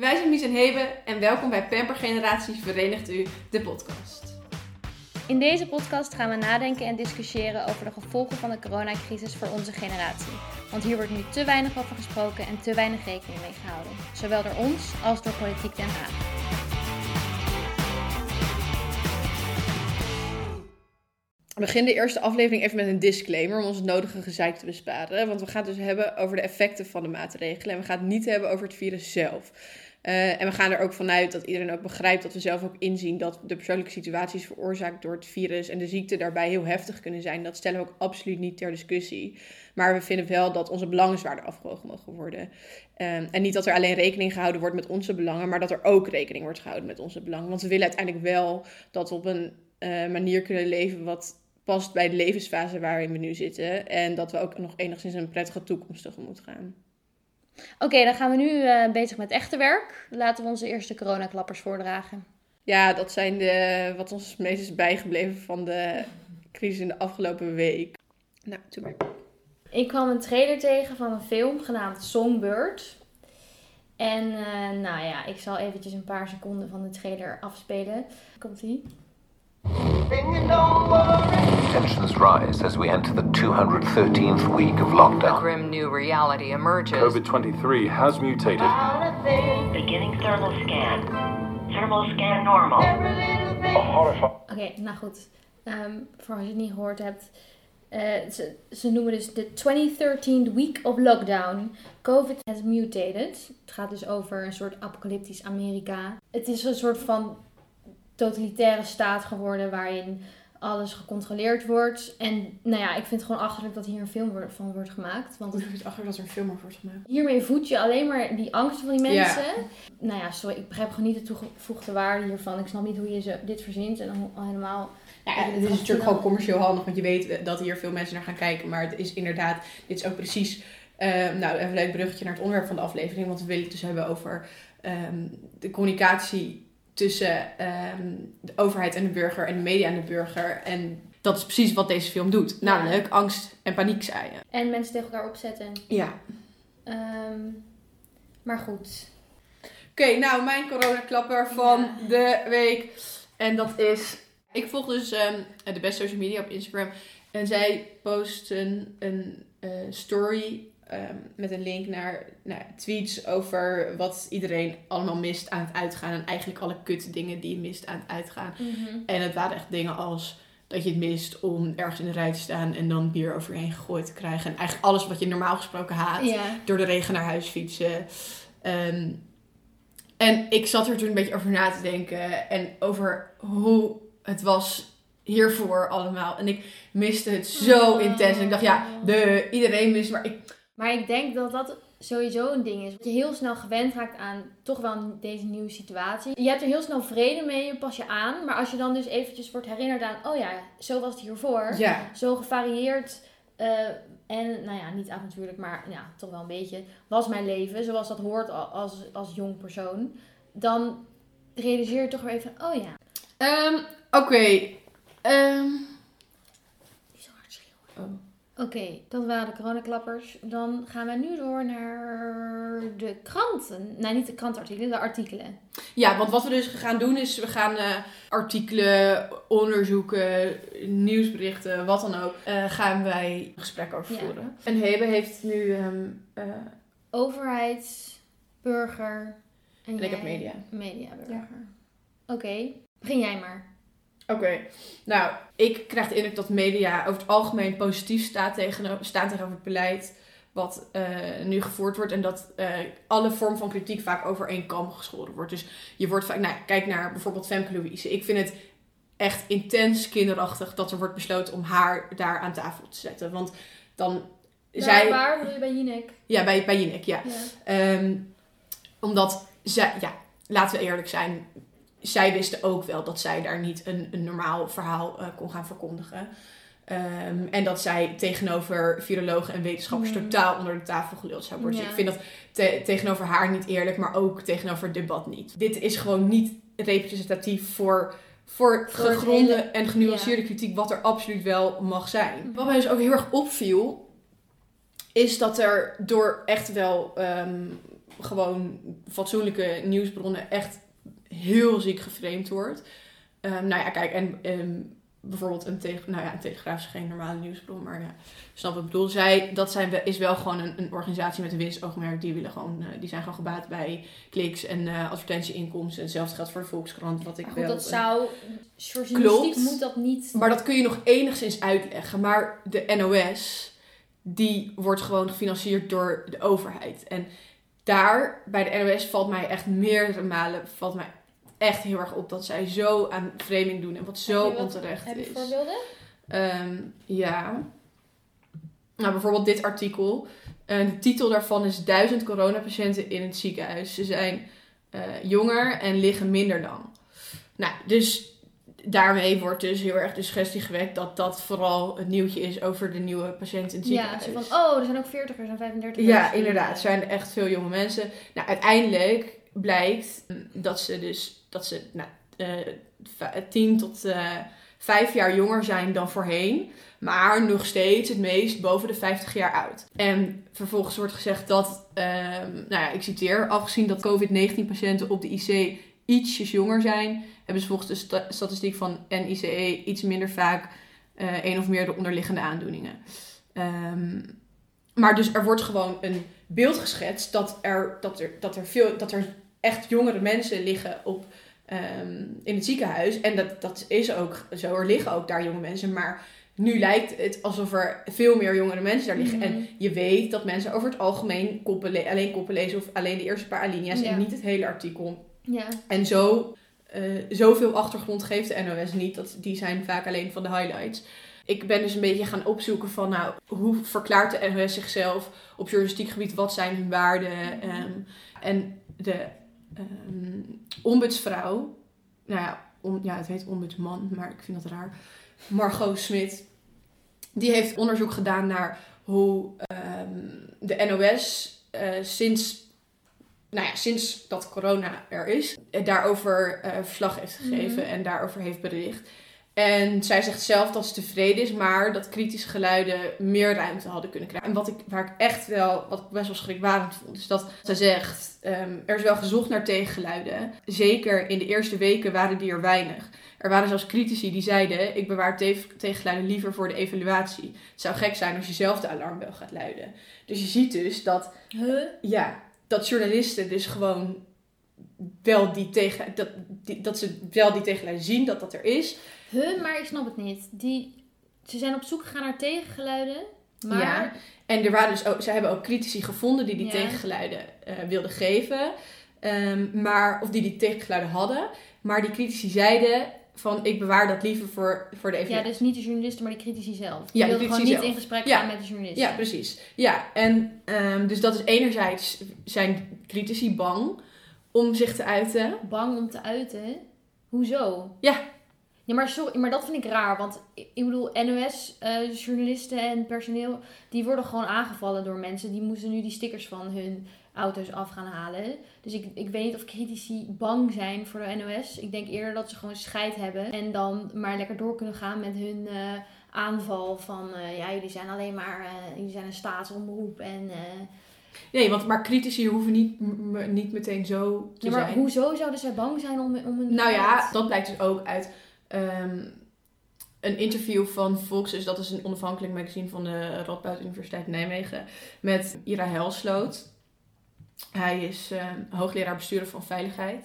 wij zijn Mies en Hebe en welkom bij Pamper Generatie Verenigt U, de podcast. In deze podcast gaan we nadenken en discussiëren over de gevolgen van de coronacrisis voor onze generatie. Want hier wordt nu te weinig over gesproken en te weinig rekening mee gehouden. Zowel door ons als door politiek Den Haag. We beginnen de eerste aflevering even met een disclaimer om ons het nodige gezeik te besparen. Want we gaan het dus hebben over de effecten van de maatregelen en we gaan het niet hebben over het virus zelf. Uh, en we gaan er ook vanuit dat iedereen ook begrijpt dat we zelf ook inzien dat de persoonlijke situaties veroorzaakt door het virus en de ziekte daarbij heel heftig kunnen zijn. Dat stellen we ook absoluut niet ter discussie. Maar we vinden wel dat onze belangen zwaarder afgewogen mogen worden. Um, en niet dat er alleen rekening gehouden wordt met onze belangen, maar dat er ook rekening wordt gehouden met onze belangen. Want we willen uiteindelijk wel dat we op een uh, manier kunnen leven wat past bij de levensfase waarin we nu zitten. En dat we ook nog enigszins een prettige toekomst tegemoet gaan. Oké, dan gaan we nu uh, bezig met echte werk. Laten we onze eerste coronaklappers voordragen. Ja, dat zijn de, wat ons meest is bijgebleven van de crisis in de afgelopen week. Nou, doe maar. Ik kwam een trailer tegen van een film genaamd Songbird. En uh, nou ja, ik zal eventjes een paar seconden van de trailer afspelen. Komt-ie. Tensions rise as we enter the 213th week of A lockdown. grim new reality emerges. COVID 23 has mutated. Beginning thermal scan. Thermal scan normal. Oké, nou goed. Ehm, voor als je het niet gehoord hebt. eh, ze, ze noemen dus de 2013 Week of Lockdown. COVID has mutated. Het gaat dus over een soort apocalyptisch Amerika. Het is een soort van totalitaire staat geworden waarin alles gecontroleerd wordt. En nou ja, ik vind het gewoon achterlijk dat hier een film van wordt gemaakt. Want ik het achter dat er een film over wordt gemaakt. hiermee voed je alleen maar die angsten van die Ja. mensen. Nou ja, sorry, ik begrijp gewoon niet de toegevoegde waarde hiervan. Ik snap niet hoe je ze, dit verzint en dan al helemaal... Ja, het is natuurlijk gewoon commercieel handig, want je weet dat hier veel mensen naar gaan kijken. Maar het is inderdaad, dit is ook precies, eh, nou even een leuk bruggetje naar het onderwerp van de aflevering. Want we willen het dus hebben over ehm, de communicatie tussen ehm, de overheid en de burger en de media en de burger. En dat is precies wat deze film doet. Namelijk angst en paniek zaaien. En mensen tegen elkaar opzetten. Ja. Ehm, maar goed. Oké, nou mijn coronaklapper van Ja. de week. En dat is, ik volg dus ehm, de beste social media op Instagram. En zij posten een eh, story ehm, met een link naar tweets over wat iedereen allemaal mist aan het uitgaan. En eigenlijk alle kut dingen die je mist aan het uitgaan. En het waren echt dingen als dat je het mist om ergens in de rij te staan en dan bier over je heen gegooid te krijgen. En eigenlijk alles wat je normaal gesproken haat door de regen naar huis fietsen. Ehm, en ik zat er toen een beetje over na te denken. En over hoe het was hiervoor allemaal. En ik miste het zo Oh. intens. En ik dacht, ja, de, iedereen mist. Maar ik, Maar ik denk dat dat sowieso een ding is. Dat je heel snel gewend raakt aan toch wel deze nieuwe situatie. Je hebt er heel snel vrede mee, je pas je aan. Maar als je dan dus eventjes wordt herinnerd aan... Oh ja, zo was het hiervoor. ja, Zo gevarieerd... eh, en, nou ja, niet avontuurlijk, maar ja, toch wel een beetje. Was mijn leven, zoals dat hoort al- als, als jong persoon. Dan realiseer je toch weer even... Oh ja, Ehm, oké. Ehm, niet zo hard schreeuwen. oh. Oké, dat waren de coronaklappers. Dan gaan we nu door naar de kranten. Nee, niet de krantartikelen, de artikelen. Ja, want wat we dus gaan doen is, we gaan eh, artikelen, onderzoeken, nieuwsberichten, wat dan ook, eh, gaan wij gesprekken over Ja. voeren. En Hebe heeft nu, ehm, eh, Overheid, burger en, En ik heb media. Media, burger. Oké, begin jij maar. Oké, nou, ik krijg de indruk dat media over het algemeen positief staat tegenover, staan tegenover het beleid wat eh, nu gevoerd wordt. En dat eh, alle vorm van kritiek vaak over één kam geschoren wordt. Dus je wordt vaak, nou, kijk naar bijvoorbeeld Femke Louise. Ik vind het echt intens kinderachtig dat er wordt besloten om haar daar aan tafel te zetten. Want dan, zij... Waar, bedoel je bij Jinek? Ja, bij, bij Jinek, ja. Ja. Ehm, omdat zij, ja, laten we eerlijk zijn, zij wisten ook wel dat zij daar niet een, een normaal verhaal eh, kon gaan verkondigen. Ehm, en dat zij tegenover virologen en wetenschappers Mm. totaal onder de tafel geluld zou worden. Dus ik vind dat te- tegenover haar niet eerlijk, maar ook tegenover het debat niet. Dit is gewoon niet representatief voor, voor, Voor gegronde hele- en genuanceerde kritiek, wat er absoluut wel mag zijn. Wat mij dus ook heel erg opviel, is dat er door echt wel ehm, gewoon fatsoenlijke nieuwsbronnen echt heel ziek geframed wordt. Ehm, nou ja, kijk, en bijvoorbeeld een, tele- nou ja, een telegraaf is geen normale nieuwsbron, maar ja, snap wat ik bedoel. Zij, dat zijn, is wel gewoon een, een organisatie met een winstoogmerk. Die, willen gewoon, eh, die zijn gewoon gebaat bij kliks en eh advertentieinkomsten. En hetzelfde geldt voor de Volkskrant, wat ik Maar goed, wel... dat eh, zou... Klopt. moet dat niet... maar dat kun je nog enigszins uitleggen. Maar de NOS, die wordt gewoon gefinancierd door de overheid. En daar, bij de NOS, valt mij echt meerdere malen... valt mij echt heel erg op dat zij zo aan framing doen. En wat zo Heb je wat- onterecht Heb je is. voorbeelden? Ehm, ja. Nou, bijvoorbeeld dit artikel. Eh, de titel daarvan is 1000 coronapatiënten in het ziekenhuis. Ze zijn eh, jonger en liggen minder lang. Nou, dus daarmee wordt dus heel erg de suggestie gewekt dat dat vooral het nieuwtje is over de nieuwe patiënten in het Ja, ziekenhuis. zo van, oh, er zijn ook 40ers en 35ers. Ja, inderdaad. Er zijn echt veel jonge mensen. Nou, uiteindelijk blijkt dat ze dus dat ze nou, eh, v- 10 tot eh 5 jaar jonger zijn dan voorheen. Maar nog steeds het meest boven de 50 jaar oud. En vervolgens wordt gezegd dat, ehm, nou ja, ik citeer, afgezien dat COVID-19 patiënten op de IC ietsjes jonger zijn, hebben ze volgens de sta- statistiek van NICE iets minder vaak eh één of meer de onderliggende aandoeningen. Ehm, maar dus er wordt gewoon een beeld geschetst dat er, dat er, dat er, veel, dat er echt jongere mensen liggen op, ehm, in het ziekenhuis. En dat, dat is ook zo. Er liggen ook daar jonge mensen. Maar nu lijkt het alsof er veel meer jongere mensen daar liggen. Mhm. En je weet dat mensen over het algemeen koppen le- alleen koppen lezen of alleen de eerste paar alinea's Ja. en niet het hele artikel. Ja. En zo, eh, zoveel achtergrond geeft de NOS niet. Dat, die zijn vaak alleen van de highlights. Ik ben dus een beetje gaan opzoeken van, nou, hoe verklaart de NOS zichzelf op journalistiek gebied? Wat zijn hun waarden? Ehm, en de ehm, ombudsvrouw, nou ja, om, ja, het heet ombudsman, maar ik vind dat raar. Margot Smit, die heeft onderzoek gedaan naar hoe ehm, de NOS eh, sinds nou ja, sinds dat corona er is, eh, daarover eh, verslag heeft gegeven en daarover heeft bericht. En zij zegt zelf dat ze tevreden is, maar dat kritische geluiden meer ruimte hadden kunnen krijgen. En wat ik, waar ik echt wel, wat ik best wel schrikbarend vond, is dat zij zegt, ehm, er is wel gezocht naar tegengeluiden. Zeker in de eerste weken waren die er weinig. Er waren zelfs critici die zeiden, ik bewaar te- tegengeluiden liever voor de evaluatie. Het zou gek zijn als je zelf de alarmbel gaat luiden. Dus je ziet dus dat Huh? ja, dat journalisten dus gewoon wel die tegen, dat, die, dat ze wel die tegenluiden zien, dat dat er is. Huh, maar ik snap het niet. Die, ze zijn op zoek gegaan naar tegengeluiden, maar... Ja. En er waren dus ook, ze hebben ook critici gevonden die die Ja. tegengeluiden eh, wilden geven. Ehm, maar, of die die tegengeluiden hadden. Maar die critici zeiden van ik bewaar dat liever voor, voor de Ja, evaluatie. dus niet de journalisten, maar die critici zelf. Ja, Die de wilden gewoon niet zelf. in gesprek Ja. gaan met de journalisten. Ja, precies. Ja, en ehm, dus dat is enerzijds zijn critici bang om zich te uiten. Bang om te uiten. Hoezo? Ja. Ja, maar, sorry, maar dat vind ik raar. Want ik bedoel, NOS-journalisten en personeel... die worden gewoon aangevallen door mensen. Die moeten nu die stickers van hun auto's af gaan halen. Dus ik, ik weet niet of critici bang zijn voor de NOS. Ik denk eerder dat ze gewoon scheid hebben. En dan maar lekker door kunnen gaan met hun eh, aanval van... eh, ja, jullie zijn alleen maar... eh, jullie zijn een staatsomroep en... Nee, want maar critici hoeven niet, m- niet meteen zo te ja, maar zijn. hoezo zouden zij bang zijn om, om een... Nou ja, dat blijkt dus ook uit ehm, een interview van Volks, dus dat is een onafhankelijk magazine van de Radboud Universiteit Nijmegen, met Ira Helsloot. Hij is ehm, hoogleraar besturen van veiligheid.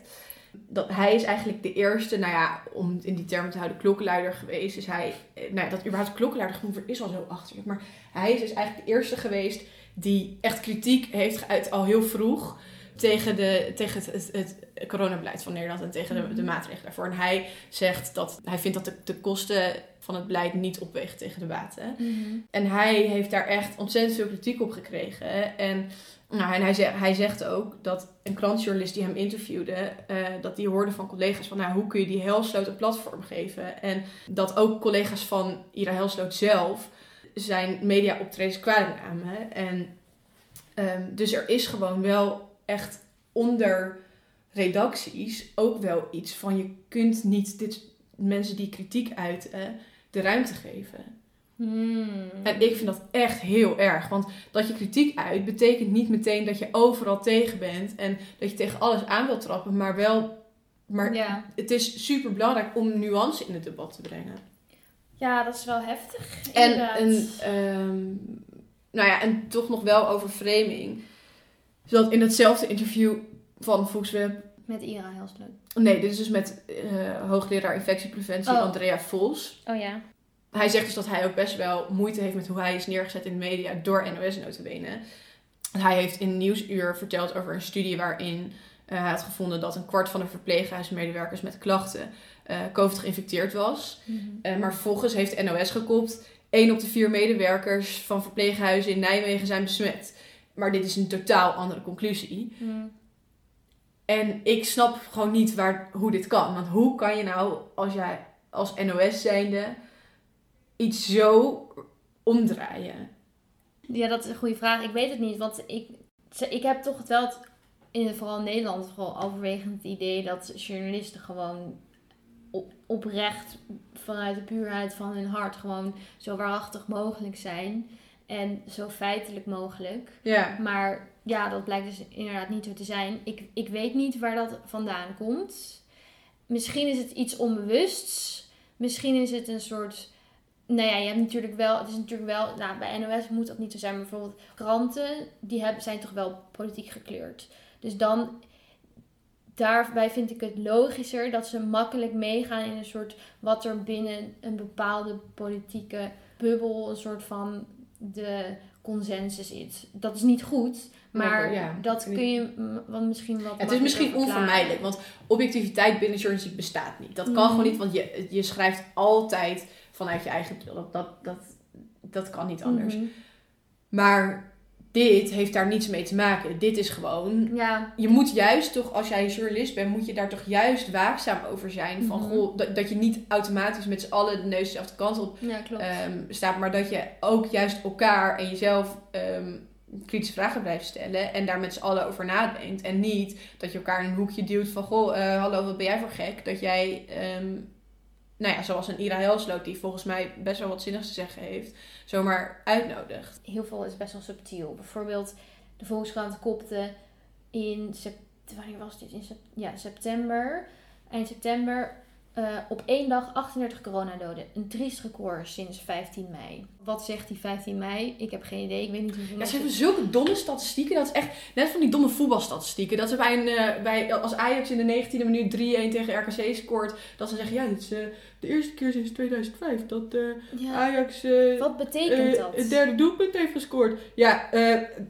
Dat, hij is eigenlijk de eerste, nou ja, om het in die termen te houden, klokkenluider geweest. Dus hij, eh, nou ja, dat überhaupt klokkenluider genoemd wordt, is al zo achterlijk. Maar hij is dus eigenlijk de eerste geweest die echt kritiek heeft geuit al heel vroeg tegen, de, tegen het, het, het coronabeleid van Nederland en tegen de, de maatregelen daarvoor. En hij zegt dat hij vindt dat de, de kosten van het beleid niet opwegen tegen de baten. Mhm. En hij heeft daar echt ontzettend veel kritiek op gekregen. En, nou, en hij, zegt, hij zegt ook dat een krantjournalist die hem interviewde, eh, dat die hoorde van collega's van nou, hoe kun je die Helsloot een platform geven. En dat ook collega's van Ira Helsloot zelf zijn media optredens kwalijk namen. En ehm, dus er is gewoon wel echt onder redacties ook wel iets van je kunt niet dit mensen die kritiek uiten de ruimte geven. Hmm. En ik vind dat echt heel erg. Want dat je kritiek uit betekent niet meteen dat je overal tegen bent en dat je tegen alles aan wilt trappen, maar wel. Maar Ja. het is super belangrijk om nuance in het debat te brengen. Ja, dat is wel heftig. En, inderdaad. ehm, nou ja, en toch nog wel over framing. Zodat in hetzelfde interview van Volksweb. Met Ira Helsleuk. Nee, dit is dus met eh, hoogleraar infectiepreventie Oh. Andrea Vos. Oh ja. Hij zegt dus dat hij ook best wel moeite heeft met hoe hij is neergezet in de media door NOS notabene. Hij heeft in Nieuwsuur verteld over een studie waarin eh, hij had gevonden dat een kwart van de verpleeghuismedewerkers met klachten eh, COVID geïnfecteerd was. Eh, maar vervolgens heeft NOS gekopt, één op de vier medewerkers van verpleeghuizen in Nijmegen zijn besmet. Maar dit is een totaal andere conclusie. Hmm. En ik snap gewoon niet waar, hoe dit kan. Want hoe kan je nou, als jij als NOS zijnde, iets zo omdraaien? Ja, dat is een goede vraag. Ik weet het niet, want ik, ik heb toch het wel, het, in, vooral in Nederland, gewoon overwegend het idee dat journalisten gewoon op, oprecht vanuit de puurheid van hun hart gewoon zo waarachtig mogelijk zijn. En zo feitelijk mogelijk. Ja. Maar ja, dat blijkt dus inderdaad niet zo te zijn. Ik, ik weet niet waar dat vandaan komt. Misschien is het iets onbewusts. Misschien is het een soort. Nou ja, je hebt natuurlijk wel. Het is natuurlijk wel. Nou, bij NOS moet dat niet zo zijn. Maar bijvoorbeeld kranten, die hebben, zijn toch wel politiek gekleurd. Dus dan. Daarbij vind ik het logischer dat ze makkelijk meegaan in een soort. wat er binnen een bepaalde politieke bubbel. een soort van. de consensus is. Dat is niet goed, maar ja, dat kun je wat misschien wat. Het is misschien onvermijdelijk, want objectiviteit binnen journalistiek bestaat niet. Dat kan Mhm. gewoon niet, want je, je schrijft altijd vanuit je eigen. Dat, dat, dat, dat kan niet anders. Mhm. Maar dit heeft daar niets mee te maken. Dit is gewoon Ja, je moet juist toch, als jij journalist bent, moet je daar toch juist waakzaam over zijn. Van Mhm. goh, dat, dat je niet automatisch met z'n allen de neus dezelfde kant op ja klopt. ehm, staat, maar dat je ook juist elkaar en jezelf ehm, kritische vragen blijft stellen en daar met z'n allen over nadenkt. En niet dat je elkaar in een hoekje duwt van goh, eh, hallo, wat ben jij voor gek? Dat jij, ehm, nou ja, zoals een Ira Helsloot, die volgens mij best wel wat zinnigs te zeggen heeft, zomaar uitnodigt. Heel veel is best wel subtiel. Bijvoorbeeld, de Volkskrant kopte in sept- wanneer was dit? In sep- ja, september. Eind september. eh, op één dag 38 coronadoden. Een triest record sinds 15 mei. Wat zegt die 15 mei? Ik heb geen idee. Ik weet niet hoeveel Ja, ze hebben zulke domme statistieken. Dat is echt net van die domme voetbalstatistieken. Dat ze bij een, eh, bij, als Ajax in de 19e minuut 3-1 tegen RKC scoort. Dat ze zeggen, ja, dit is eh, de eerste keer sinds 2005 dat eh, Ja, Ajax wat betekent dat? het derde doelpunt heeft gescoord. Ja,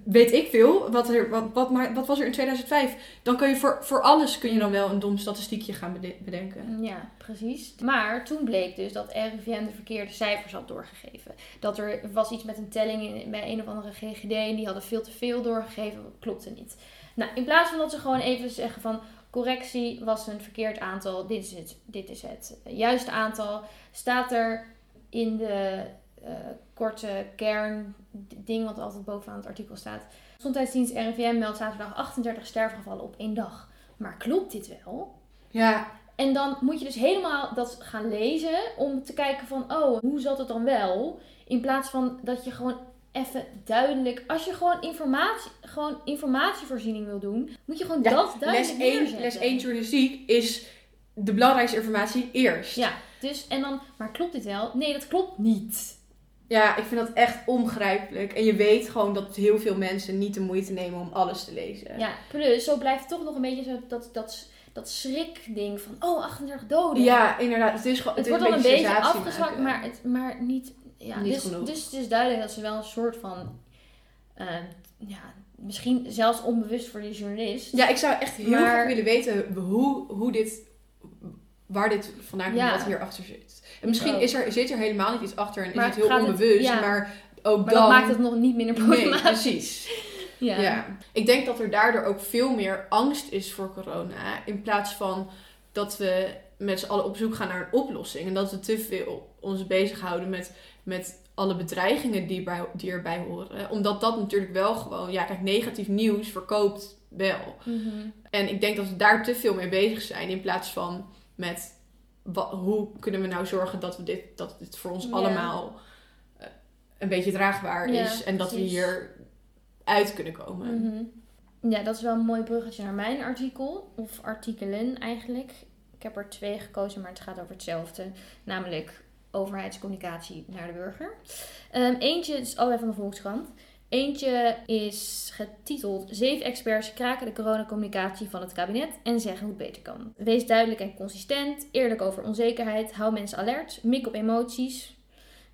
weet ik veel. Wat, er, wat, wat, maar, wat was er in 2005? Dan kun je voor, voor alles kun je dan wel een dom statistiekje gaan bede- bedenken. Ja, precies. Maar toen bleek dus dat RIVM de verkeerde cijfers had doorgegeven. Dat er was iets met een telling in- bij een of andere GGD en die hadden veel te veel doorgegeven. Klopte niet. Nou, in plaats van dat ze gewoon even zeggen van correctie was een verkeerd aantal, dit is het, dit is het juiste aantal, staat er in de eh, korte kern ding wat altijd bovenaan het artikel staat. Gezondheidsdienst RIVM meldt zaterdag 38 sterfgevallen op één dag. Maar klopt dit wel? Ja, En dan moet je dus helemaal dat gaan lezen om te kijken van, oh, hoe zat het dan wel? In plaats van dat je gewoon even duidelijk, als je gewoon informatie, gewoon informatievoorziening wil doen, moet je gewoon Ja, dat les duidelijk 1, neerzetten. les 1 journalistiek is de belangrijkste informatie eerst. Ja, dus en dan, maar klopt dit wel? Nee, dat klopt niet. Ja, ik vind dat echt onbegrijpelijk. En je weet gewoon dat heel veel mensen niet de moeite nemen om alles te lezen. Ja, plus zo blijft het toch nog een beetje zo dat, dat, dat schrikding van, oh, 38 doden. Ja, inderdaad. Het, is gewoon, Het, wordt al een beetje sensatie afgezwakt, maar, het, maar niet, ja, Niet dus, genoeg. dus het is duidelijk dat ze wel een soort van, eh, ja, misschien zelfs onbewust voor die journalist. Ja, ik zou echt heel Maar- graag willen weten hoe, hoe dit, waar dit vandaan komt, Ja. wat hierachter zit. En misschien is er, zit er helemaal niet iets achter en is het heel het- onbewust, ja. maar ook maar dan... dat maakt het nog niet minder Nee, problematisch. precies. Ja. Ja. Ik denk dat er daardoor ook veel meer angst is voor corona. In plaats van dat we met z'n allen op zoek gaan naar een oplossing. En dat we te veel ons bezighouden met, met alle bedreigingen die, bij, die erbij horen. Omdat dat natuurlijk wel gewoon... Ja, kijk, negatief nieuws verkoopt wel. Mhm. En ik denk dat we daar te veel mee bezig zijn. In plaats van met... wa- hoe kunnen we nou zorgen dat, we dit, dat dit voor ons allemaal... een beetje draagbaar is. En dat we hier uit kunnen komen. Mhm. Ja, dat is wel een mooi bruggetje naar mijn artikel. Of artikelen eigenlijk. Ik heb er twee gekozen, maar het gaat over hetzelfde. Namelijk overheidscommunicatie naar de burger. Ehm, eentje is allebei van de Volkskrant. Eentje is getiteld Zeven experts kraken de coronacommunicatie van het kabinet en zeggen hoe het beter kan. Wees duidelijk en consistent, eerlijk over onzekerheid, hou mensen alert, mik op emoties,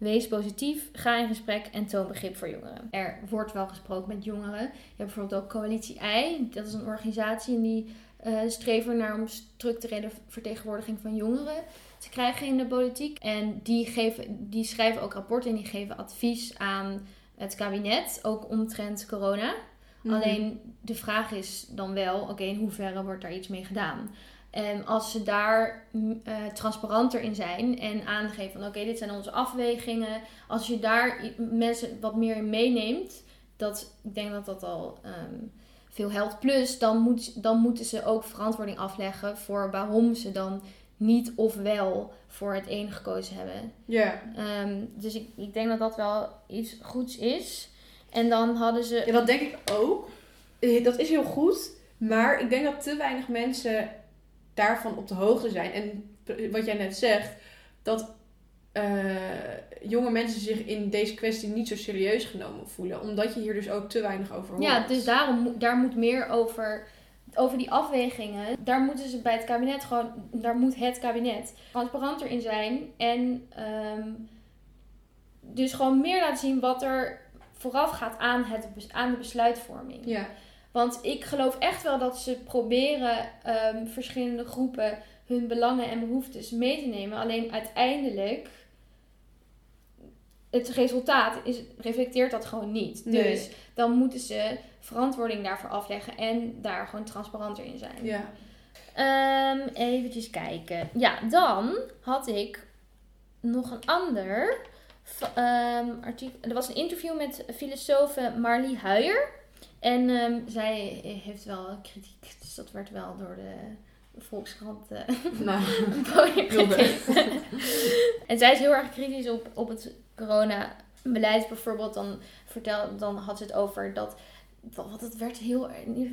Wees positief, ga in gesprek en toon begrip voor jongeren. Er wordt wel gesproken met jongeren. Je hebt bijvoorbeeld ook Coalitie I. Dat is een organisatie en die eh streven naar om structurele vertegenwoordiging van jongeren te krijgen in de politiek. En die, geven, die schrijven ook rapporten en die geven advies aan het kabinet, ook omtrent corona. Mhm. Alleen de vraag is dan wel, oké, in hoeverre wordt daar iets mee gedaan? En als ze daar mm, eh, transparanter in zijn en aangeven van oké, dit zijn onze afwegingen. Als je daar mensen wat meer in meeneemt, dat, ik denk dat dat al ehm, veel helpt. Plus, dan, moet, dan moeten ze ook verantwoording afleggen voor waarom ze dan niet of wel voor het een gekozen hebben. Ja. Ehm, dus ik, ik denk dat dat wel iets goeds is. En dan hadden ze. ja, dat denk ik ook. Eh, Dat is heel goed. Maar ik denk dat te weinig mensen daarvan op de hoogte zijn. En wat jij net zegt, dat eh, jonge mensen zich in deze kwestie niet zo serieus genomen voelen. Omdat je hier dus ook te weinig over hoort. Ja, dus daarom, daar moet meer over, over die afwegingen. Daar moeten ze bij het kabinet gewoon, daar moet het kabinet transparanter in zijn. En ehm, dus gewoon meer laten zien wat er vooraf gaat aan, het, aan de besluitvorming. Ja. Want ik geloof echt wel dat ze proberen ehm, verschillende groepen hun belangen en behoeftes mee te nemen. Alleen uiteindelijk, het resultaat is, reflecteert dat gewoon niet. Nee. Dus dan moeten ze verantwoording daarvoor afleggen en daar gewoon transparanter in zijn. Ja. Eventjes kijken. Ja, dan had ik nog een ander ehm, artikel. Er was een interview met filosofe Marlie Huijer. En ehm, zij heeft wel kritiek. Dus dat werd wel door de Volkskrant eh Nou, een en zij is heel erg kritisch op, op het coronabeleid. Bijvoorbeeld, dan, vertel, dan had ze het over dat. Want het werd heel.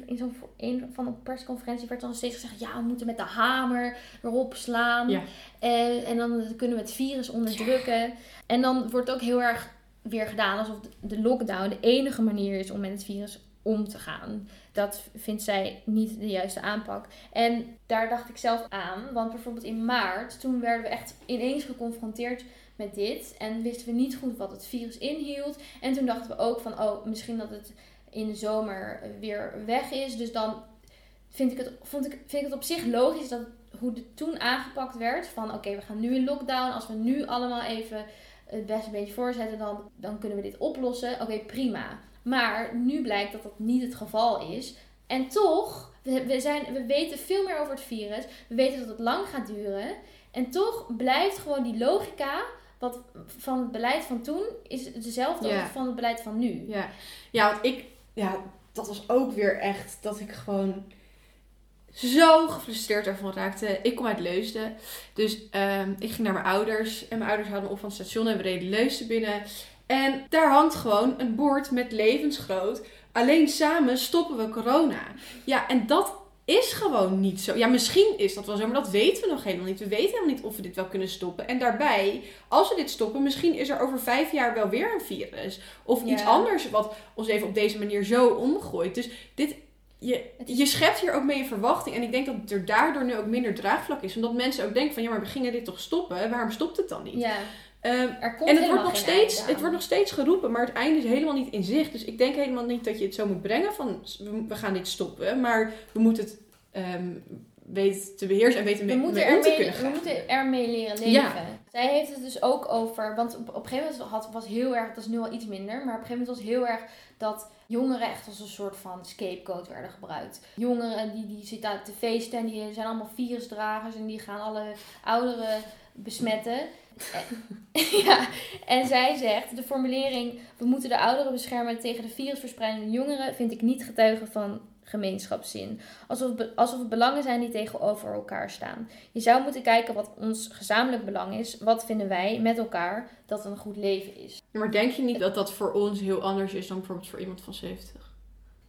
In, zo'n een van de persconferentie werd dan steeds gezegd: ja, we moeten met de hamer erop slaan. Ja. En, en dan kunnen we het virus onderdrukken. En dan wordt ook heel erg weer gedaan alsof de lockdown de enige manier is om met het virus om te gaan. Dat vindt zij niet de juiste aanpak. En daar dacht ik zelf aan. Want bijvoorbeeld in maart, toen werden we echt ineens geconfronteerd met dit. En wisten we niet goed wat het virus inhield. En toen dachten we ook van, oh, misschien dat het in de zomer weer weg is. Dus dan vind ik het, vond ik, vind ik het op zich logisch dat hoe het toen aangepakt werd. Van oké, we gaan nu in lockdown. Als we nu allemaal even het best een beetje voorzetten, dan, dan kunnen we dit oplossen. Oké, prima. Maar nu blijkt dat dat niet het geval is. En toch, we, we, zijn, we weten veel meer over het virus. We weten dat het lang gaat duren. En toch blijft gewoon die logica wat, van het beleid van toen is dezelfde Ja. als van het beleid van nu. Ja, ja want ik, ja, dat was ook weer echt dat ik gewoon zo gefrustreerd ervan raakte. Ik kom uit Leusden, dus ehm, ik ging naar mijn ouders en mijn ouders hadden me op van het station en we reden Leusden binnen. En daar hangt gewoon een bord met levensgroot. Alleen samen stoppen we corona. Ja, en dat is gewoon niet zo. Ja, misschien is dat wel zo, maar dat weten we nog helemaal niet. We weten helemaal niet of we dit wel kunnen stoppen. En daarbij, als we dit stoppen, misschien is er over vijf jaar wel weer een virus. Of iets anders wat ons even op deze manier zo omgooit. Dus dit, je, je schept hier ook mee een verwachting. En ik denk dat er daardoor nu ook minder draagvlak is. Omdat mensen ook denken van, ja, maar we gingen dit toch stoppen? Waarom stopt het dan niet? Ja, Ehm, er komt en het wordt, nog steeds, het wordt nog steeds geroepen, maar het einde is helemaal niet in zicht. Dus ik denk helemaal niet dat je het zo moet brengen van we, we gaan dit stoppen. Maar we moeten het ehm, weten te beheersen en weten we mee, moeten, mee om te kunnen we gaan. moeten ermee leren leven. Ja. Zij heeft het dus ook over, want op, op een gegeven moment had, was heel erg, dat is nu al iets minder, maar op een gegeven moment was heel erg dat jongeren echt als een soort van scapegoat werden gebruikt. Jongeren die, die zitten aan te feesten en die zijn allemaal virusdragers en die gaan alle ouderen besmetten. Ja, en zij zegt, de formulering, we moeten de ouderen beschermen tegen de virusverspreidende jongeren, vind ik niet getuigen van gemeenschapszin. Alsof, alsof het belangen zijn die tegenover elkaar staan. Je zou moeten kijken wat ons gezamenlijk belang is. Wat vinden wij met elkaar dat een goed leven is? Maar denk je niet dat dat voor ons heel anders is dan bijvoorbeeld voor iemand van 70?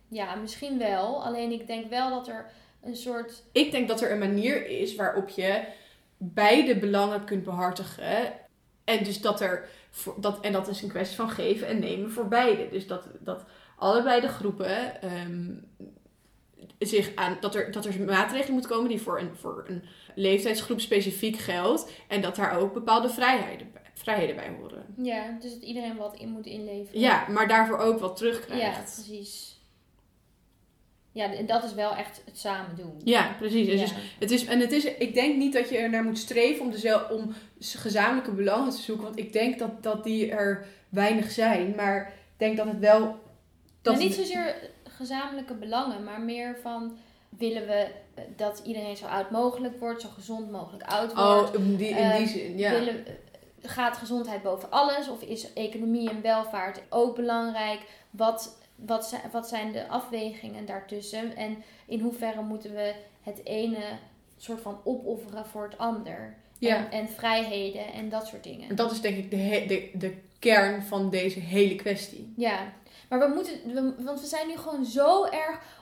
Ja, misschien wel. Alleen ik denk wel dat er een soort. Ik denk dat er een manier is waarop je beide belangen kunt behartigen. En dus dat er, voor, dat, en dat is een kwestie van geven en nemen voor beide. Dus dat, dat allebei de groepen ehm, zich aan, dat er, dat er maatregelen moeten komen die voor een, voor een leeftijdsgroep specifiek geldt. En dat daar ook bepaalde vrijheden, vrijheden bij horen. Ja, dus dat iedereen wat in moet inleveren. Ja, maar daarvoor ook wat ja terugkrijgt. precies. Ja, en dat is wel echt het samen doen. Ja, precies. En Ja. Dus het is, en het is, ik denk niet dat je er naar moet streven om, dezel, om gezamenlijke belangen te zoeken. Want ik denk dat, dat die er weinig zijn. Maar ik denk dat het wel... Dat niet zozeer gezamenlijke belangen, maar meer van willen we eh, dat iedereen zo oud mogelijk wordt, zo gezond mogelijk oud wordt. Oh, in die, in die Ehm, zin, ja. Willen, eh, gaat gezondheid boven alles? Of is economie en welvaart ook belangrijk? Wat, wat, zijn, wat zijn de afwegingen daartussen? En in hoeverre moeten we het ene soort van opofferen voor het ander? Ja. En, en vrijheden en dat soort dingen. En dat is denk ik de, de, de kern van deze hele kwestie. Ja, maar we moeten, we- want we zijn nu gewoon zo erg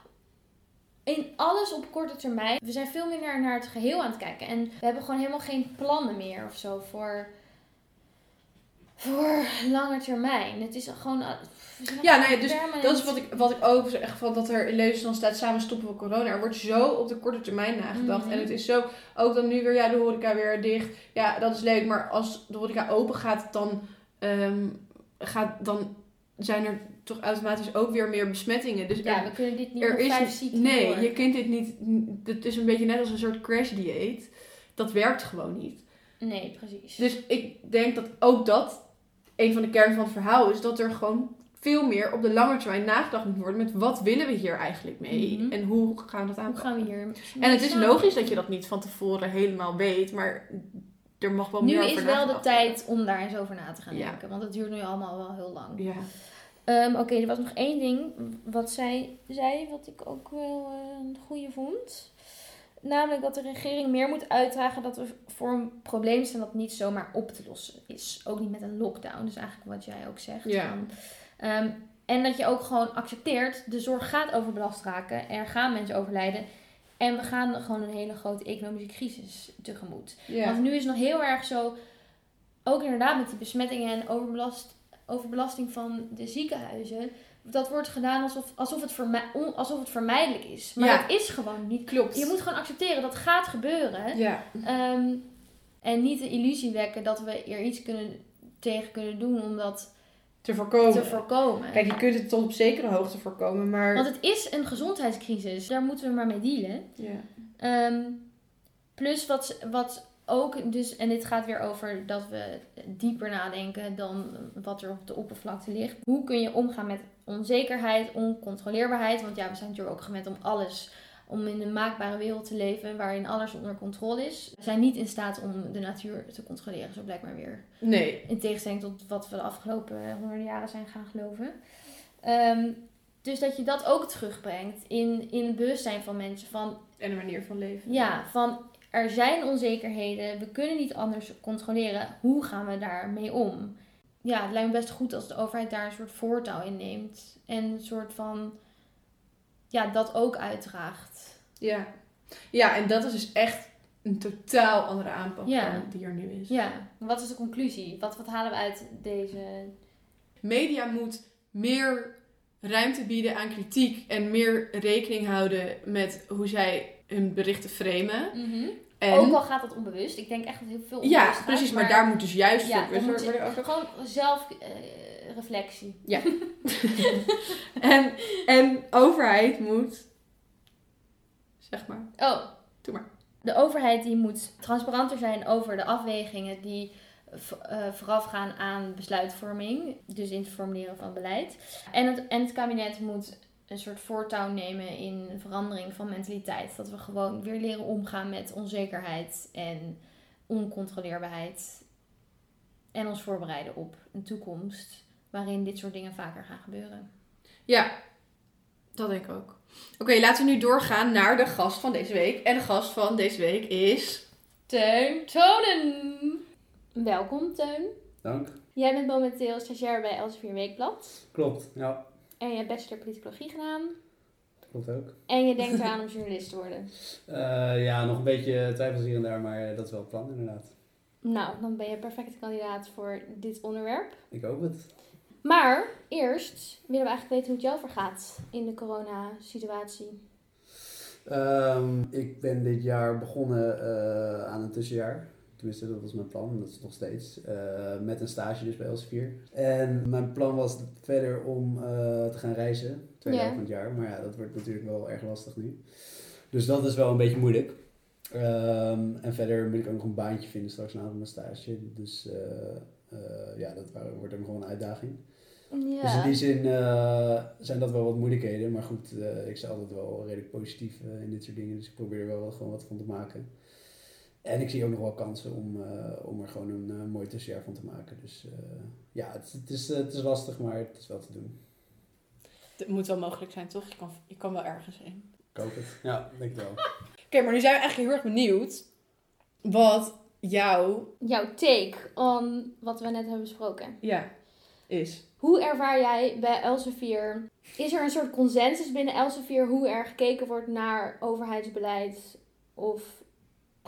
in alles op korte termijn. We zijn veel meer naar, naar het geheel aan het kijken. En we hebben gewoon helemaal geen plannen meer of zo voor, voor lange termijn. Het is gewoon. Ja, nee, dus permanent- dat is wat ik, wat ik ook zeg, van dat er in levensstand staat, samen stoppen we corona. Er wordt zo op de korte termijn nagedacht. Mhm. En het is zo, ook dan nu weer, ja, de horeca weer dicht. Ja, dat is leuk, maar als de horeca open gaat, dan, ehm, gaat, dan zijn er toch automatisch ook weer meer besmettingen. Dus Ja, er, we kunnen dit niet er is, vijf nee, door. je kunt dit niet, het is een beetje net als een soort crash dieet. Dat werkt gewoon niet. Nee, precies. Dus ik denk dat ook dat een van de kern van het verhaal is dat er gewoon veel meer op de lange termijn nagedacht moet worden met wat willen we hier eigenlijk mee Mhm. en hoe gaan we dat Hoe aanpakken. gaan we hier? En het is logisch dat je dat niet van tevoren helemaal weet, maar er mag wel Nu meer is over wel de tijd om daar eens over na te gaan Ja. denken. Want het duurt nu allemaal wel heel lang. Ja. Ehm, Oké, er was nog één ding wat zij zei, wat ik ook wel eh, een goede vond. Namelijk dat de regering meer moet uitdragen dat we voor een probleem staan dat niet zomaar op te lossen is. Ook niet met een lockdown, dus eigenlijk wat jij ook zegt. Ja. Ehm, en dat je ook gewoon accepteert, de zorg gaat overbelast raken, er gaan mensen overlijden. En we gaan gewoon een hele grote economische crisis tegemoet. Ja. Want nu is het nog heel erg zo, ook inderdaad met die besmettingen en overbelast, overbelasting van de ziekenhuizen. Dat wordt gedaan alsof, alsof, het, vermij- alsof het vermijdelijk is. Maar Ja. het is gewoon niet. Klopt. Je moet gewoon accepteren dat gaat gebeuren. Ja. Ehm, en niet de illusie wekken dat we er iets kunnen, tegen kunnen doen om dat Te voorkomen. te voorkomen. Kijk, je kunt het tot op zekere hoogte voorkomen, maar... Want het is een gezondheidscrisis. Daar moeten we maar mee dealen. ja. Ehm, plus wat, wat ook, dus, en dit gaat weer over dat we dieper nadenken dan wat er op de oppervlakte ligt. Hoe kun je omgaan met onzekerheid, oncontroleerbaarheid? Want ja, we zijn natuurlijk ook gewend om alles, om in een maakbare wereld te leven waarin alles onder controle is. We zijn niet in staat om de natuur te controleren, zo blijkt maar weer. Nee. In tegenstelling tot wat we de afgelopen honderden jaren zijn gaan geloven. Ehm, dus dat je dat ook terugbrengt in, in het bewustzijn van mensen. Van En een manier van leven. ja, van er zijn onzekerheden, we kunnen niet anders controleren. Hoe gaan we daarmee om? Ja, het lijkt me best goed als de overheid daar een soort voortouw in neemt. En een soort van, ja, dat ook uitdraagt. Ja. Ja, en dat is dus echt een totaal andere aanpak Ja. dan die er nu is. Ja, wat is de conclusie? Wat, wat halen we uit deze... Media moet meer ruimte bieden aan kritiek en meer rekening houden met hoe zij hun berichten framen. En, Ook al gaat dat onbewust. Ik denk echt dat heel veel onbewust ja, gaat, precies, maar, daar moet dus juist Ja, moet je- ook- Gewoon zelfreflectie. Ja. en, en overheid moet, zeg maar, oh, doe maar. De overheid die moet transparanter zijn over de afwegingen die eh, voorafgaan aan besluitvorming. Dus in het formuleren van beleid. En het, en het kabinet moet een soort voortouw nemen in verandering van mentaliteit. Dat we gewoon weer leren omgaan met onzekerheid en oncontroleerbaarheid. En ons voorbereiden op een toekomst waarin dit soort dingen vaker gaan gebeuren. Ja. Dat denk ik ook. Oké, laten we nu doorgaan naar de gast van deze week. En de gast van deze week is... Teun Tonen. Welkom, Teun. Dank. Jij bent momenteel stagiair bij Elsevier Weekblad. Klopt, ja. En je hebt bachelor politicologie gedaan. Klopt ook. En je denkt eraan om journalist te worden. Eh, ja, nog een beetje twijfels hier en daar, maar dat is wel het plan inderdaad. Nou, dan ben je een perfecte kandidaat voor dit onderwerp. Ik hoop het. Maar eerst willen we eigenlijk weten hoe het jou vergaat in de coronasituatie. Ehm, ik ben dit jaar begonnen eh, aan een tussenjaar. Tenminste, dat was mijn plan, en dat is nog steeds. eh, met een stage dus bij Elsevier. En mijn plan was verder om eh, te gaan reizen. Twee Ja. jaar van het jaar. Maar ja, dat wordt natuurlijk wel erg lastig nu. Dus dat is wel een beetje moeilijk. Ehm, en verder moet ik ook nog een baantje vinden straks na mijn stage. Dus eh, ja, dat wordt ook gewoon een uitdaging. Dus in die zin zijn dat wel wat moeilijkheden. Maar goed, ik sta altijd wel redelijk positief in dit soort dingen. Dus ik probeer er wel gewoon wat van te maken. En ik zie ook nog wel kansen om, eh, om er gewoon een eh, mooi tussenjaar van te maken. Dus eh, ja, het, het, is, het is lastig, maar het is wel te doen. Het moet wel mogelijk zijn, toch? Je kan, je kan wel ergens heen. Ik hoop het. Ja, denk ik wel. Oké, maar nu zijn we eigenlijk heel erg benieuwd wat jouw Jouw take on wat we net hebben besproken. ja, is. Hoe ervaar jij bij Elsevier? Is er een soort consensus binnen Elsevier hoe er gekeken wordt naar overheidsbeleid? Of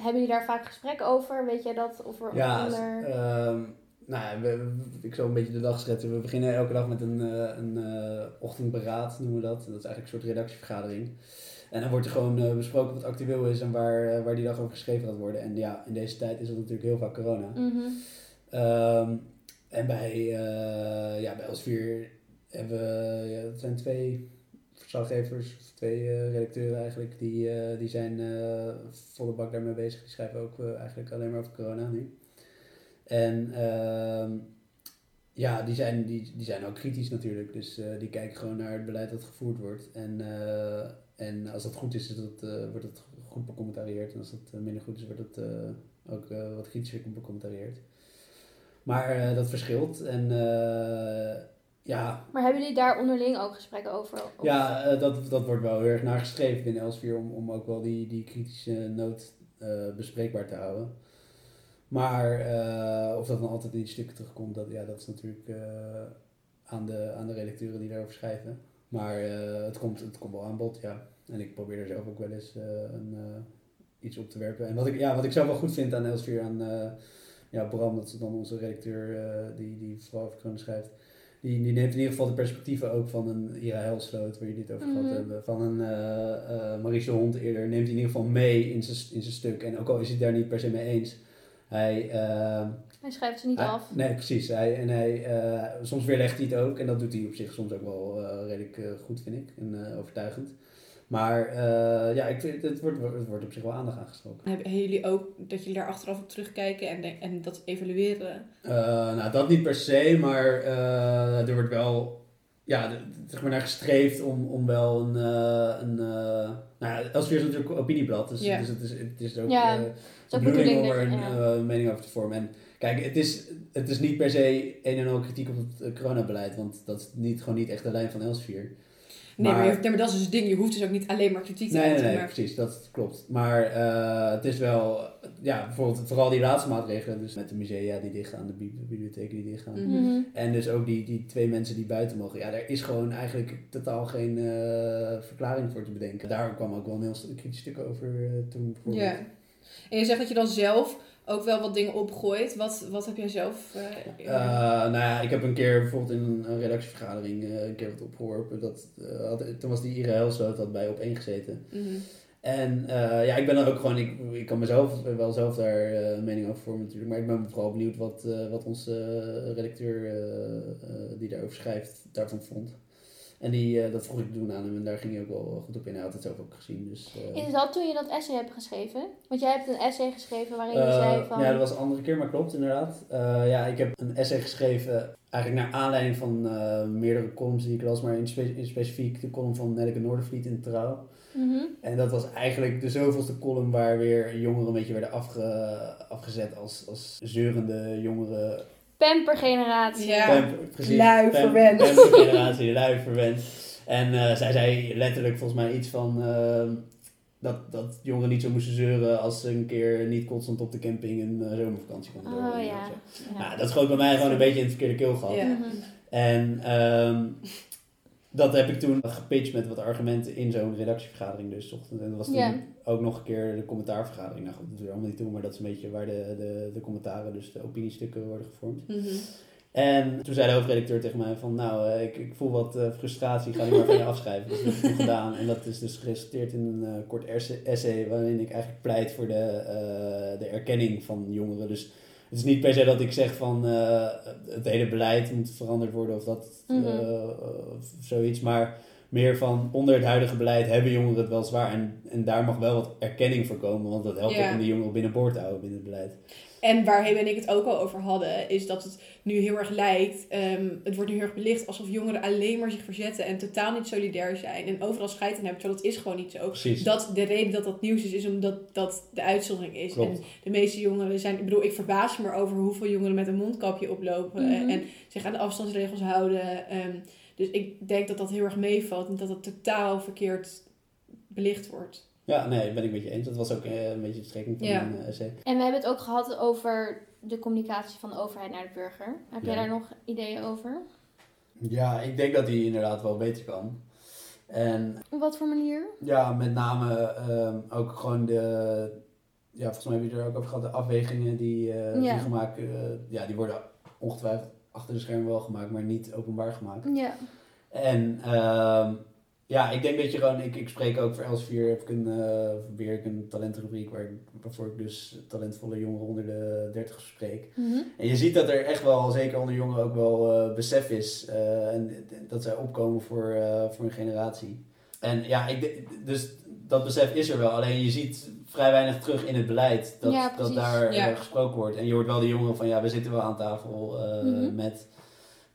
hebben jullie daar vaak gesprekken over? Weet jij dat? Of er Ja, onder... ehm, nou ja, we, ik zal een beetje de dag schetsen. We beginnen elke dag met een, eh, een eh, ochtendberaad, noemen we dat. Dat is eigenlijk een soort redactievergadering. En dan wordt er gewoon eh, besproken wat actueel is en waar, waar die dag over geschreven gaat worden. En ja, in deze tijd is dat natuurlijk heel vaak corona. Mhm. Ehm, en bij, ja, bij Elsevier hebben we, ja, het zijn twee verslaggevers, twee eh, redacteuren eigenlijk, die, eh, die zijn eh, volle bak daarmee bezig. Die schrijven ook eigenlijk alleen maar over corona nu. En ehm, ja, die zijn, die, die zijn ook kritisch natuurlijk. Dus die kijken gewoon naar het beleid dat gevoerd wordt. En, en als dat goed is, is dat, wordt het goed becommentarieerd. En als dat minder goed is, wordt het ook wat kritischer becommentarieerd. Maar dat verschilt. En ja, Maar hebben jullie daar onderling ook gesprekken over? Of- ja eh, dat, dat wordt wel heel erg naar geschreven binnen Elsevier om, om ook wel die, die kritische noot eh, bespreekbaar te houden. Maar eh, of dat dan altijd in die stukken terugkomt, dat, ja, dat is natuurlijk aan, de, aan de redacteuren die daarover schrijven. Maar het, komt, het komt wel aan bod, ja. En ik probeer er zelf ook wel eens een, iets op te werpen. En wat ik, ja, wat ik zelf wel goed vind aan Elsevier, aan ja, Bram, dat is dan onze redacteur die, die vooral over schrijft. Die, die neemt in ieder geval de perspectieven ook van een Ira Helsloot, waar jullie het over Mhm. gehad hebben. Van een uh, uh, Maurice Hond eerder, neemt hij in ieder geval mee in zijn in zijn stuk. En ook al is hij het daar niet per se mee eens, hij... Uh, hij schrijft ze niet hij, af. Nee, precies. Hij, en hij, soms weerlegt hij het ook. En dat doet hij op zich soms ook wel redelijk goed, vind ik. En overtuigend. Maar uh, ja, ik vind, het, wordt, het wordt op zich wel aandacht aangesproken. Hebben jullie ook dat jullie daar achteraf op terugkijken en, en dat evalueren? Uh, nou, dat niet per se, maar uh, er wordt wel ja, zeg maar naar gestreefd om, om wel een. Uh, een uh, nou ja, Elsevier is natuurlijk een opinieblad, dus, Ja. dus het, is, het is ook Ja, uh, is ook de bedoeling om bedoeling er een ja. uh, mening over te vormen. En kijk, het is, het is niet per se een en al kritiek op het coronabeleid, want dat is niet, gewoon niet echt de lijn van Elsevier. Nee, maar, Maar- je- nee, maar dat is dus het ding. Je hoeft dus ook niet alleen maar kritiek te Nee, nee, uiten. nee, maar- precies, dat klopt. Maar eh, het is wel, ja, bijvoorbeeld vooral die laatste maatregelen, dus met de musea die dichtgaan, de bibli- bibliotheken die dichtgaan. Mhm. Mhm. En dus ook die, die twee mensen die buiten mogen. Ja, daar is gewoon eigenlijk totaal geen eh, verklaring voor te bedenken. Daar kwam ook wel een heel kritisch stuk over eh, toen. bijvoorbeeld. Ja. En je zegt dat je dan zelf ook wel wat dingen opgooit. Wat, wat heb jij zelf? eh, Eh, nou ja, ik heb een keer bijvoorbeeld in een, redactievergadering eh, een keer wat opgeworpen. Dat, had, toen was die Ira Helsloot had bij op één gezeten. mhm. En ja, ik ben dan ook gewoon, ik, ik kan mezelf wel zelf daar een mening over vormen natuurlijk. Maar ik ben vooral benieuwd wat, wat onze redacteur die daarover schrijft daarvan vond. En die, eh, dat vroeg ik toen aan hem en daar ging hij ook wel goed op in. Hij had het zelf ook gezien. Dus, eh, Is dat toen je dat essay hebt geschreven? Want jij hebt een essay geschreven waarin je Eh, zei van... Ja, dat was een andere keer, maar klopt inderdaad. Ja, ik heb een essay geschreven, eigenlijk naar aanleiding van meerdere columns die ik las, maar in, spe- in specifiek de column van Nelleke Noordervliet in Trouw. Mhm. En dat was eigenlijk de zoveelste column waar weer jongeren een beetje werden afge, afgezet als, als zeurende jongeren. Pampergeneratie. Ja. Pamper- precies. lui Pam- verwend. Pampergeneratie, lui verwend. En eh, zij zei letterlijk volgens mij iets van ehm, dat, dat jongeren niet zo moesten zeuren als ze een keer niet constant op de camping een eh, zomervakantie konden Oh doorbrengen ja. Nou, dat schoot bij mij gewoon een beetje in het verkeerde keel gehad. Ja. Mhm. En ehm, dat heb ik toen gepitcht met wat argumenten in zo'n redactievergadering dus. ochtend. En dat was toen ook nog een keer de commentaarvergadering. Nou goed, dat allemaal niet toe, maar dat is een beetje waar de, de, de commentaren, dus de opiniestukken worden gevormd. Mhm. En toen zei de hoofdredacteur tegen mij van, nou, eh, ik, ik voel wat eh, frustratie, ga die maar van je afschrijven. Dus dat heb ik gedaan. En dat is dus geresulteerd in een eh, kort essay waarin ik eigenlijk pleit voor de, de erkenning van jongeren. Dus het is niet per se dat ik zeg van eh, het hele beleid moet veranderd worden of dat Mhm. eh, of zoiets, maar meer van onder het huidige beleid hebben jongeren het wel zwaar en, en daar mag wel wat erkenning voor komen, want dat helpt Ja. ook om de jongeren binnenboord te houden binnen het beleid. En waar Hebe en ik het ook al over hadden, is dat het nu heel erg lijkt. ehm, het wordt nu heel erg belicht alsof jongeren alleen maar zich verzetten en totaal niet solidair zijn. En overal scheid in hebben, terwijl dat is gewoon niet zo. Precies. Dat de reden dat dat nieuws is, is omdat dat de uitzondering is. Klopt. En de meeste jongeren zijn, ik bedoel, ik verbaas me erover hoeveel jongeren met een mondkapje oplopen Mhm. en zich aan de afstandsregels houden. Ehm, dus ik denk dat dat heel erg meevalt en dat het totaal verkeerd belicht wordt. Ja, nee, ben ik met je eens. Dat was ook eh, een beetje de strekking van Ja. mijn eh, essay. En we hebben het ook gehad over de communicatie van de overheid naar de burger. Heb jij Ja. daar nog ideeën over? Ja, ik denk dat die inderdaad wel beter kan. En Op wat voor manier? ja, met name ehm, ook gewoon de... Ja, volgens mij heb je er ook over gehad. De afwegingen die, eh, Ja. die gemaakt... eh, ja, die worden ongetwijfeld achter de schermen wel gemaakt, maar niet openbaar gemaakt. Ja. En ehm, ja, ik denk dat je gewoon... Ik, ik spreek ook voor Elsevier, heb ik een, eh weer ik een talentenrubriek waar, waarvoor ik dus talentvolle jongeren onder de 30 spreek. Mhm. En je ziet dat er echt wel, zeker onder jongeren, ook wel eh, besef is. eh, en dat zij opkomen voor, voor een generatie. En ja, ik, dus dat besef is er wel. Alleen je ziet vrij weinig terug in het beleid dat, Ja, dat daar Ja. eh, gesproken wordt. En je hoort wel de jongeren van, ja, we zitten wel aan tafel eh, Mhm. met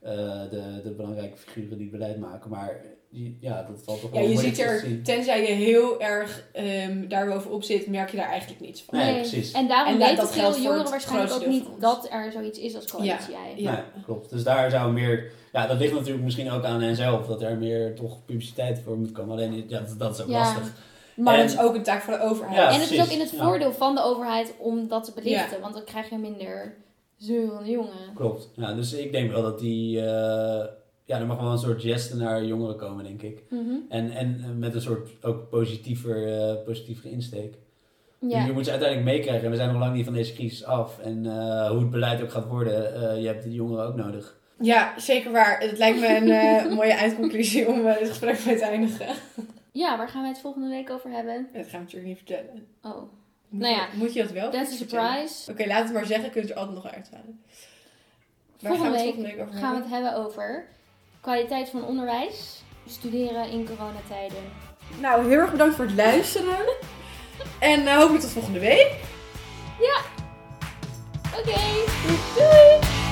eh, de, de belangrijke figuren die het beleid maken. Maar die- ja, dat valt toch Ja, wel je moeilijk ziet te er, tenzij je heel erg ehm daarbovenop zit, merk je daar eigenlijk niets van. Nee, precies. En daarom En weten dat veel jongeren het waarschijnlijk ook niet dat er zoiets is als coalitie ei. Ja. Nee, klopt. Dus daar zou meer... Ja, dat ligt natuurlijk misschien ook aan hen zelf. Dat er meer toch publiciteit voor moet komen. Alleen, ja, dat, dat is ook Ja. lastig. Maar En- dat is ook een taak voor de overheid. Ja, en het is ook in het Ja. voordeel van de overheid om dat te belichten, want dan krijg je minder zeurende jongen. Klopt. Ja, dus ik denk wel dat die... eh, ja, er mag wel een soort geste naar jongeren komen, denk ik. Mhm. En, en eh, met een soort ook positiever, eh positievere insteek. Ja. Je moet ze uiteindelijk meekrijgen. En we zijn nog lang niet van deze crisis af. En eh, hoe het beleid ook gaat worden, eh, je hebt die jongeren ook nodig. Ja, zeker waar. Het lijkt me een mooie eindconclusie om dit gesprek mee te eindigen. Ja, waar gaan wij het volgende week over hebben? Dat gaan we natuurlijk niet vertellen. Oh. Moet nou ja. Moet je dat wel That's a surprise. Oké, laat het maar zeggen. kunt ze altijd nog uithalen. Waar volgende, gaan we het week, over gaan we het hebben over kwaliteit van onderwijs, studeren in coronatijden. Nou, heel erg bedankt voor het luisteren. en hoop hopelijk tot volgende week. Ja. Oké. Doei.